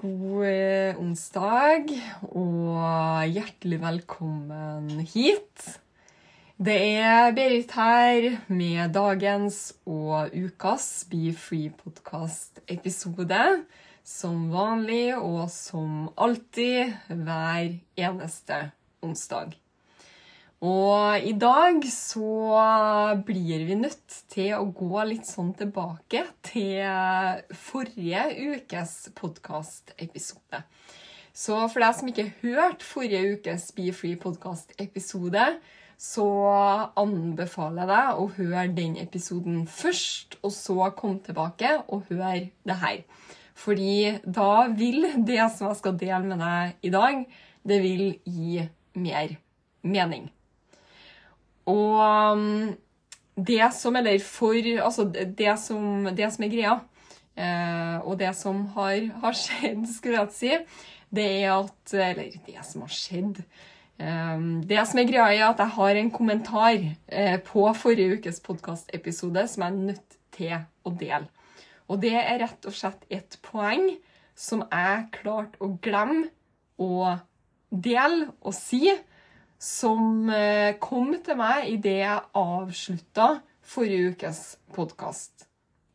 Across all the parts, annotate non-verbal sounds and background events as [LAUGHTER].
god eh, onsdag, og hjertelig velkommen hit. Det er Berit her med dagens og ukas Be Free-podkast-episode. Som vanlig og som alltid hver eneste onsdag. Og i dag så blir vi nødt til å gå litt sånn tilbake til forrige ukes podkastepisode. Så for deg som ikke hørte forrige ukes Be Free podkast-episode, så anbefaler jeg deg å høre den episoden først, og så komme tilbake og høre det her. Fordi da vil det som jeg skal dele med deg i dag, det vil gi mer mening. Og um, det som Eller for Altså, det som, det som er greia, eh, og det som har, har skjedd, skulle jeg si, det er at Eller det som har skjedd eh, Det som er greia, er at jeg har en kommentar eh, på forrige ukes podkastepisode som jeg er nødt til å dele. Og det er rett og slett et poeng som jeg klarte å glemme å dele og si som eh, kom til meg idet jeg avslutta forrige ukes podkast.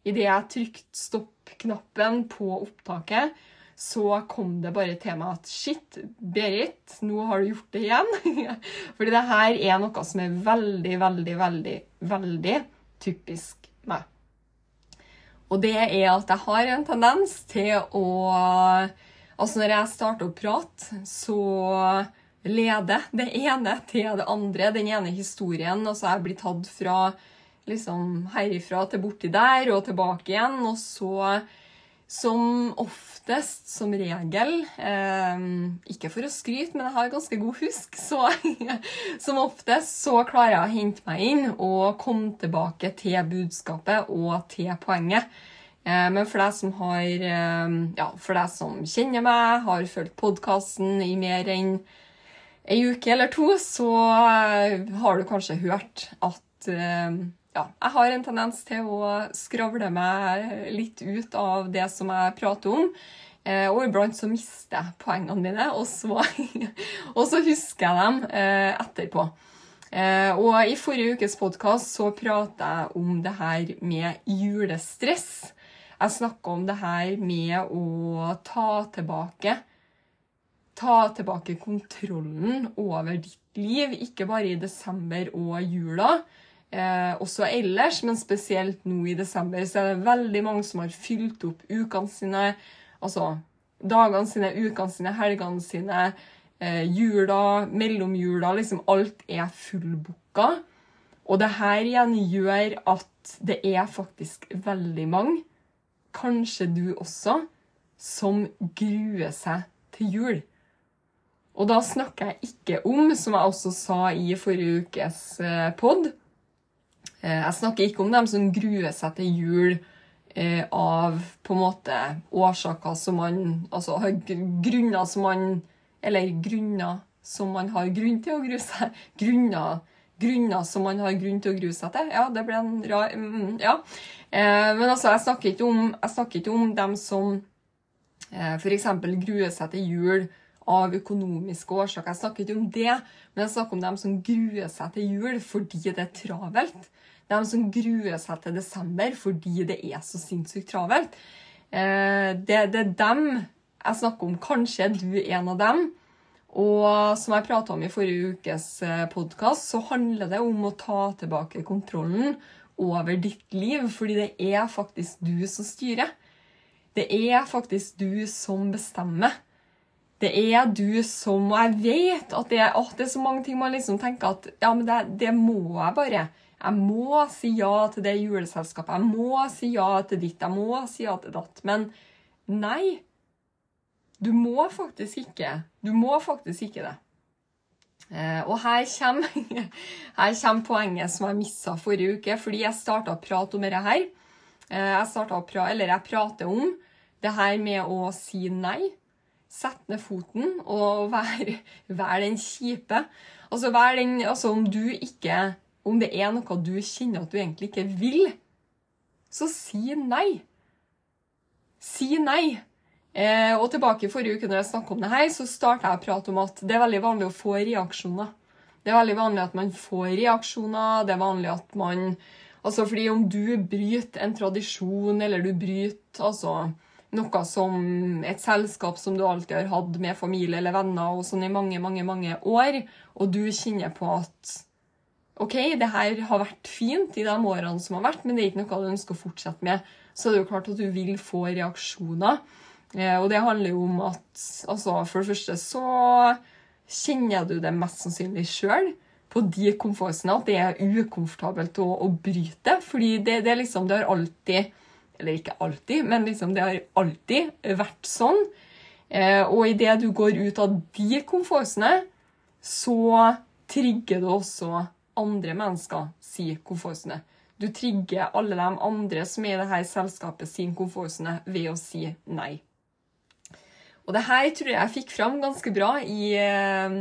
Idet jeg trykte stopp-knappen på opptaket, så kom det bare til meg at shit, Berit, nå har du gjort det igjen. [LAUGHS] Fordi det her er noe som er veldig, veldig, veldig, veldig typisk meg. Og det er at jeg har en tendens til å Altså, når jeg starter å prate, så lede det ene til det andre. Den ene historien. Altså jeg blir tatt fra liksom herifra til borti der og tilbake igjen. Og så, som oftest, som regel eh, Ikke for å skryte, men jeg har ganske god husk. Så [LAUGHS] som oftest så klarer jeg å hente meg inn og komme tilbake til budskapet og til poenget. Eh, men for deg som har Ja, som kjenner meg, har fulgt podkasten i mer enn ei uke eller to, så har du kanskje hørt at ja, jeg har en tendens til å skravle meg litt ut av det som jeg prater om. Og iblant så mister jeg poengene mine, og så, [LAUGHS] og så husker jeg dem etterpå. Og i forrige ukes podkast så prata jeg om det her med julestress. Jeg snakka om det her med å ta tilbake ta tilbake kontrollen over ditt liv, ikke bare i desember og jula, eh, også ellers, men spesielt nå i desember, så er det veldig mange som har fylt opp ukene sine, altså dagene sine, ukene sine, helgene sine, eh, jula, mellomjula, liksom alt er fullbooka. Og det her igjen gjør at det er faktisk veldig mange, kanskje du også, som gruer seg til jul. Og da snakker jeg ikke om, som jeg også sa i forrige ukes pod Jeg snakker ikke om dem som gruer seg til jul av på en måte årsaker som man Altså grunner som man Eller grunner som man har grunn til å grue seg [LAUGHS] Grunner, grunner som man har grunn til å grue seg til. Ja, det ble en rar mm, Ja. Men altså, jeg snakker ikke om, jeg snakker ikke om dem som f.eks. gruer seg til jul av økonomiske årsaker. Jeg snakker ikke om det, men jeg snakker om dem som gruer seg til jul fordi det er travelt. De som gruer seg til desember fordi det er så sinnssykt travelt. Det, det er dem jeg snakker om. Kanskje er du en av dem. Og som jeg prata om i forrige ukes podkast, så handler det om å ta tilbake kontrollen over ditt liv, fordi det er faktisk du som styrer. Det er faktisk du som bestemmer. Det er du som Og jeg vet at det, er- det er så mange ting man liksom tenker at ja, men det, det må jeg bare. Jeg må si ja til det juleselskapet. Jeg må si ja til ditt. Jeg må si ja til datt. Men nei. Du må faktisk ikke. Du må faktisk ikke det. Eh, og her kommer, [LAUGHS] her kommer poenget som jeg missa forrige uke, fordi jeg starta å prate om dette her. Eh, jeg å pra jeg prater om det her med å si nei. Sette ned foten og [LAUGHS] være, være den kjipe. Altså, være den, altså om ikke Om det er noe du kjenner at du egentlig ikke vil, så si nei. Si nei. Eh, og tilbake i forrige uke når jeg snakket om det her, så starta jeg å prate om at det er veldig vanlig å få reaksjoner. Det er veldig vanlig at man får reaksjoner. Det er vanlig at man Altså fordi om du bryter en tradisjon, eller du bryter altså noe som et selskap som du alltid har hatt med familie eller venner og sånn i mange, mange, mange år, og du kjenner på at OK, det her har vært fint i de årene som har vært, men det er ikke noe du ønsker å fortsette med, så det er jo klart at du vil få reaksjoner. Eh, og det handler jo om at altså, for det første så kjenner du det mest sannsynlig sjøl på de komfortsonene at det er ukomfortabelt å, å bryte. Fordi det, det, liksom, det har alltid Eller ikke alltid, men liksom det har alltid vært sånn. Eh, og idet du går ut av de komfortsonene, så trigger du også andre mennesker si komfortsone. Du trigger alle de andre som er i dette selskapet sin komfortsone ved å si nei. Og det her tror jeg jeg fikk fram ganske bra i, eh,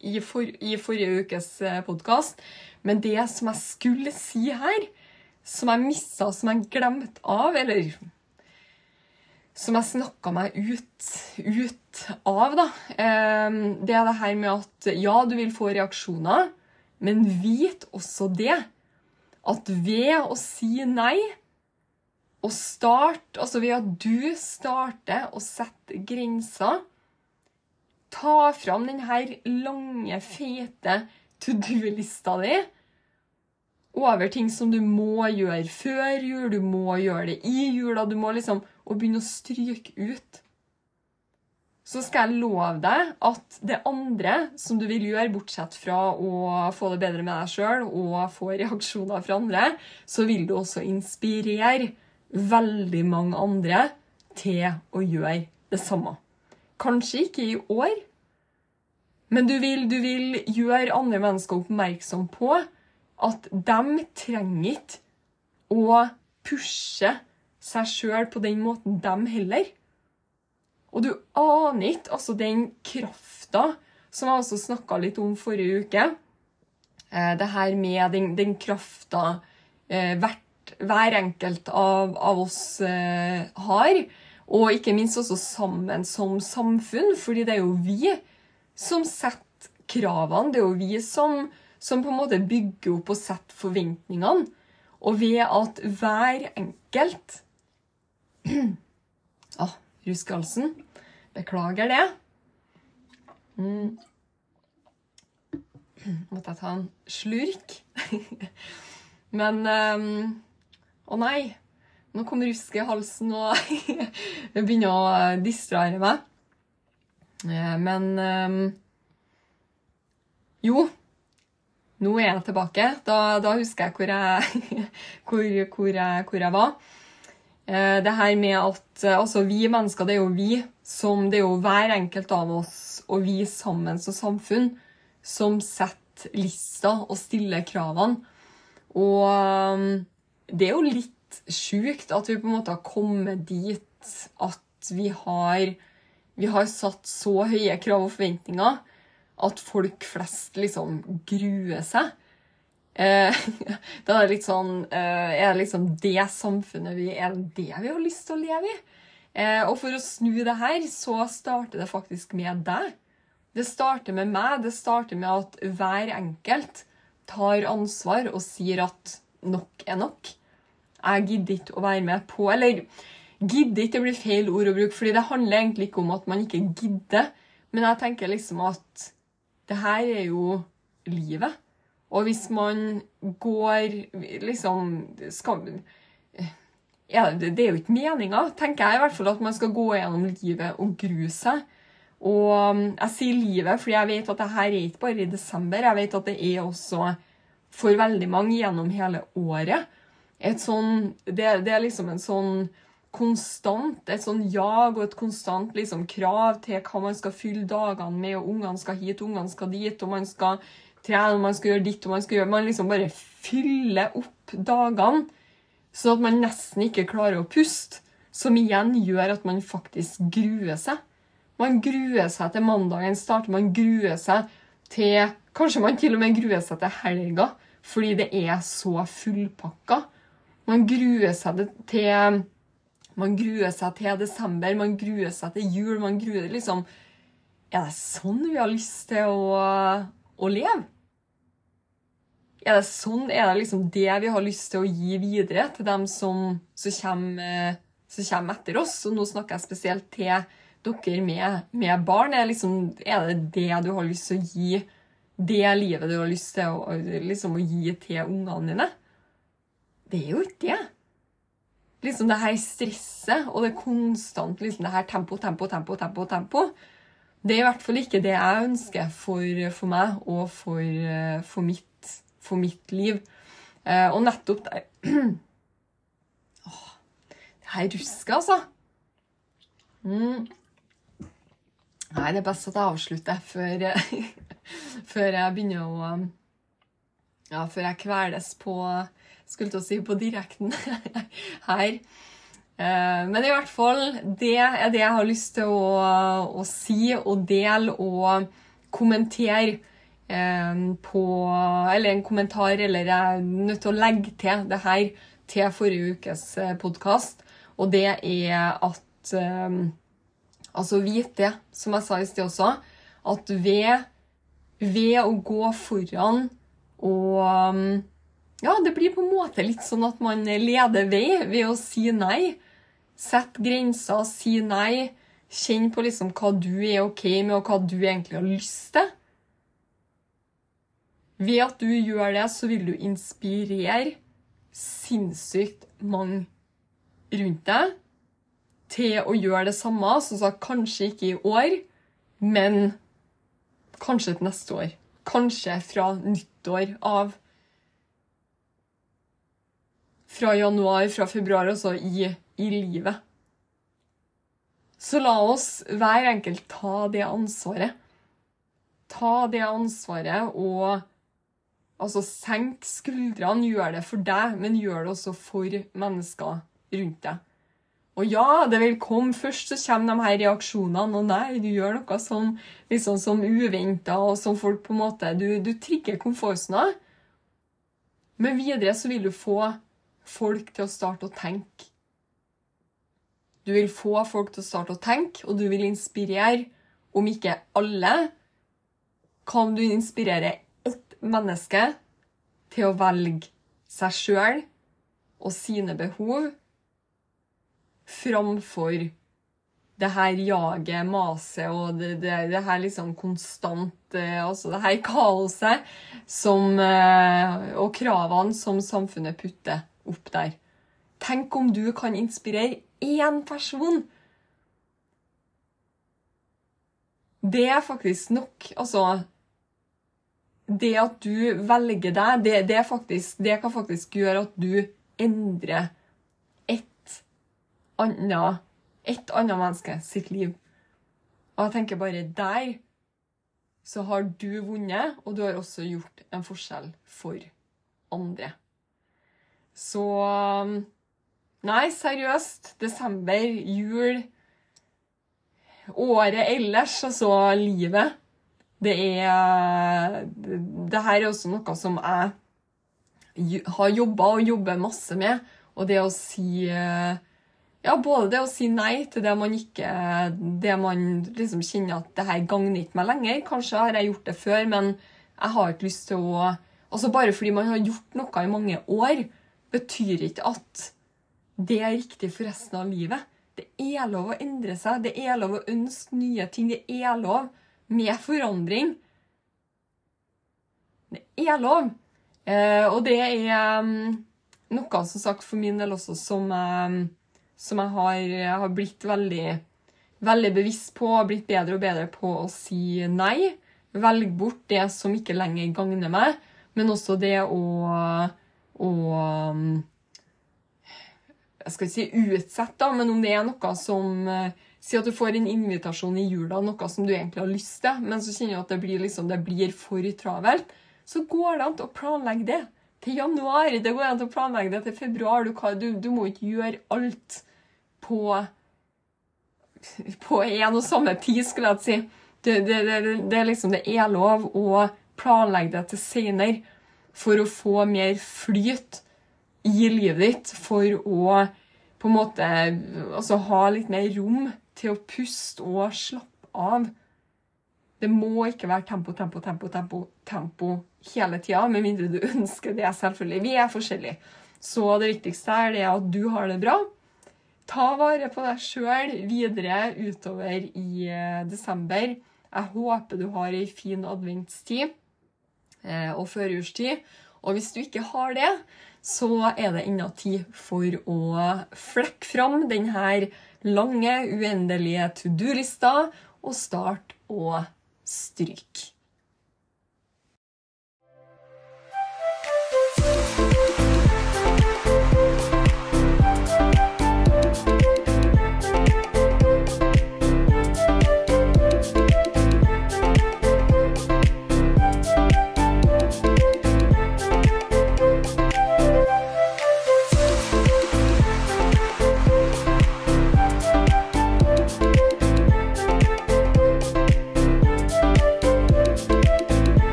i, for, i forrige ukes podkast. Men det som jeg skulle si her, som jeg mista, som jeg glemte av, eller som jeg snakka meg ut, ut av, da, eh, det er det her med at ja, du vil få reaksjoner, men vit også det. At ved å si nei og start, altså ved at du starter å sette grenser Ta fram denne lange, fete to do-lista di over ting som du må gjøre før jul, du må gjøre det i jula, du må liksom og begynne å stryke ut. Så skal jeg love deg at det andre som du vil gjøre, bortsett fra å få det bedre med deg sjøl og få reaksjoner fra andre, så vil du også inspirere veldig mange andre til å gjøre det samme. Kanskje ikke i år, men du vil, du vil gjøre andre mennesker oppmerksom på at de trenger ikke å pushe seg sjøl på den måten, dem heller. Og du aner ikke altså den krafta som jeg også snakka litt om forrige uke. Eh, det her med den, den krafta eh, hvert, hver enkelt av, av oss eh, har. Og ikke minst også sammen som samfunn, fordi det er jo vi som setter kravene. Det er jo vi som, som på en måte bygger opp og setter forventningene. Og ved at hver enkelt [CLEARS THROAT] ah, Ruskehalsen. Beklager det. Mm. [CLEARS THROAT] Måtte jeg ta en slurk? [LAUGHS] Men um, Å nei. Nå kom rusket i halsen, og [LAUGHS] det begynner å distrahere meg. Eh, Men um, Jo, nå er jeg tilbake. Da, da husker jeg hvor jeg, [LAUGHS] hvor, hvor jeg, hvor jeg var. Eh, Det her med at eh, altså vi mennesker, det er jo vi som Det er jo hver enkelt av oss og vi sammen som samfunn som setter lista og stiller kravene. Og um, det er jo litt sjukt at vi på en måte har kommet dit at vi har, vi har satt så høye krav og forventninger at folk flest liksom gruer seg. Eh, [LAUGHS] da er det litt sånn eh, Er det liksom det samfunnet vi Er det det vi har lyst til å leve i? Eh, og for å snu det her, så starter det faktisk med deg. Det starter med meg. Det starter med at hver enkelt tar ansvar og sier at nok er nok. Jeg gidder ikke å være med på Eller gidder ikke, det blir feil ord å bruke, fordi det handler egentlig ikke om at man ikke gidder. Men jeg tenker liksom at det her er jo livet. Og hvis man går liksom skal, ja, det, det er jo ikke meninga, tenker jeg i hvert fall, at man skal gå gjennom livet og grue seg. Og um, jeg sier livet, fordi jeg vet at det her er ikke bare i desember. Jeg vet at det er også for veldig mange gjennom hele året. Et sånn, det, det er liksom en sånn konstant, et sånn jag og et konstant liksom, krav til hva man skal fylle dagene med, og ungene skal hit, ungene skal dit, og man skal trene, og man skal gjøre ditt, og man skal gjøre Man liksom bare fyller opp dagene, sånn at man nesten ikke klarer å puste. Som igjen gjør at man faktisk gruer seg. Man gruer seg til mandagen starter, man gruer seg til Kanskje man til og med gruer seg til helga fordi det er så fullpakka. Man gruer seg til man gruer seg til desember, man gruer seg til jul. man gruer liksom... Er det sånn vi har lyst til å, å leve? Er det sånn, er det liksom det vi har lyst til å gi videre til dem som, som, kommer, som kommer, etter oss? Og nå snakker jeg spesielt til dere med, med barn. Er, liksom, er, det det du har lyst til å gi det livet du har lyst til å, liksom, å gi til ungene dine? Det er jo ikke det liksom det her stresset og det konstant liksom det her tempo, tempo, tempo, tempo, tempo. Det er i hvert fall ikke det jeg ønsker for, for meg og for, for, mitt, for, mitt, liv. Eh, og nettopp der [CLEARS THROAT] Åh, Det her rusket, altså. Mm. Nei, det er best at jeg avslutter før, [LAUGHS] før jeg begynner å Ja, før jeg kveles på skulle til å si på direkten [LAUGHS] her. Eh, men i hvert fall, det er det jeg har lyst til å, å si og dele og kommentere eh, på Eller en kommentar, eller jeg er nødt til å legge til det her til forrige ukes eh, podkast, og det er at Altså vite, som jeg sa i sted også, at ved, ved å gå foran og ja, det blir på en måte litt sånn at man leder vei ved å si nei. Sett grenser, si nei. Kjenn på liksom hva du er OK med, og hva du egentlig har lyst til. Ved at du gjør det, så vil du inspirere sinnssykt mange rundt deg til å gjøre det samme. Som sagt, kanskje ikke i år, men kanskje til neste år. Kanskje fra nyttår av fra januar, fra februar, altså i, i livet. Så la oss hver enkelt ta det ansvaret. Ta det ansvaret og altså senk skuldrene. Gjør det for deg, men gjør det også for mennesker rundt deg. Og ja, det vil komme først, så kommer de her reaksjonene. Og nei, du gjør noe som, liksom, som uventa, og som folk på en måte Du, du trigger komfortsona. Men videre så vil du få folk til å starte å tenke. Du vil få folk til å starte å tenke, og du vil inspirere, om ikke alle, kan du inspirere ett menneske til å velge seg sjøl og sine behov framfor det her jaget, maset og det, det, det her liksom konstant Altså det her kaoset som, eh, og kravene som samfunnet putter opp der. Tenk om du kan inspirere én person. Det er faktisk nok. Altså Det at du velger deg, det, det, faktisk, det kan faktisk gjøre at du endrer et annet, et annet menneske sitt liv. Og jeg tenker bare der så har du vunnet, og du har også gjort en forskjell for andre. Så um, Nei, seriøst. Desember, jul Året ellers, altså livet. Det er Det her er også noe som jeg har jobba og jobber masse med. Og det å si Ja, både det å si nei til det man ikke Det man liksom kjenner at det her gagner ikke meg lenger. Kanskje har jeg gjort det før, men jeg har ikke lyst til å Altså Bare fordi man har gjort noe i mange år, betyr ikke at det er riktig for resten av livet. Det er lov å endre seg, det er lov å ønske nye ting. Det er lov med forandring. Det er lov. Eh, og det er um, noe som sagt for min del også som, um, som jeg har, har, blitt veldig veldig bevisst på blitt bedre og bedre på å si nei. Velge bort det som ikke lenger gagner meg, men også det å, å um, jeg skal ikke si utsette, da, men om det er noe som eh, Si at du får en invitasjon i jula, noe som du egentlig har lyst til, men så kjenner du at det blir, liksom, det blir for travelt, så går det an å planlegge det til januar. Det går an å planlegge det til februar. Du, du, du må ikke gjøre alt på på en og samme tid, skulle jeg si. Det, det, det, det, er liksom, det er lov å planlegge det til senere for å få mer flyt i livet ditt, for å på en måte altså, ha litt mer rom til å puste og slappe av. Det må ikke være tempo, tempo, tempo, tempo, tempo hele tida, med mindre du ønsker det, selvfølgelig. Vi er forskjellige. Så det viktigste er det at du har det bra. Ta vare på deg sjøl videre utover i eh, desember. Jeg håper du har ei en fin adventstid og førjulstid. Og hvis du ikke har det, så er det ennå tid for å flekke fram denne lange, uendelige to do-lista og starte å stryke.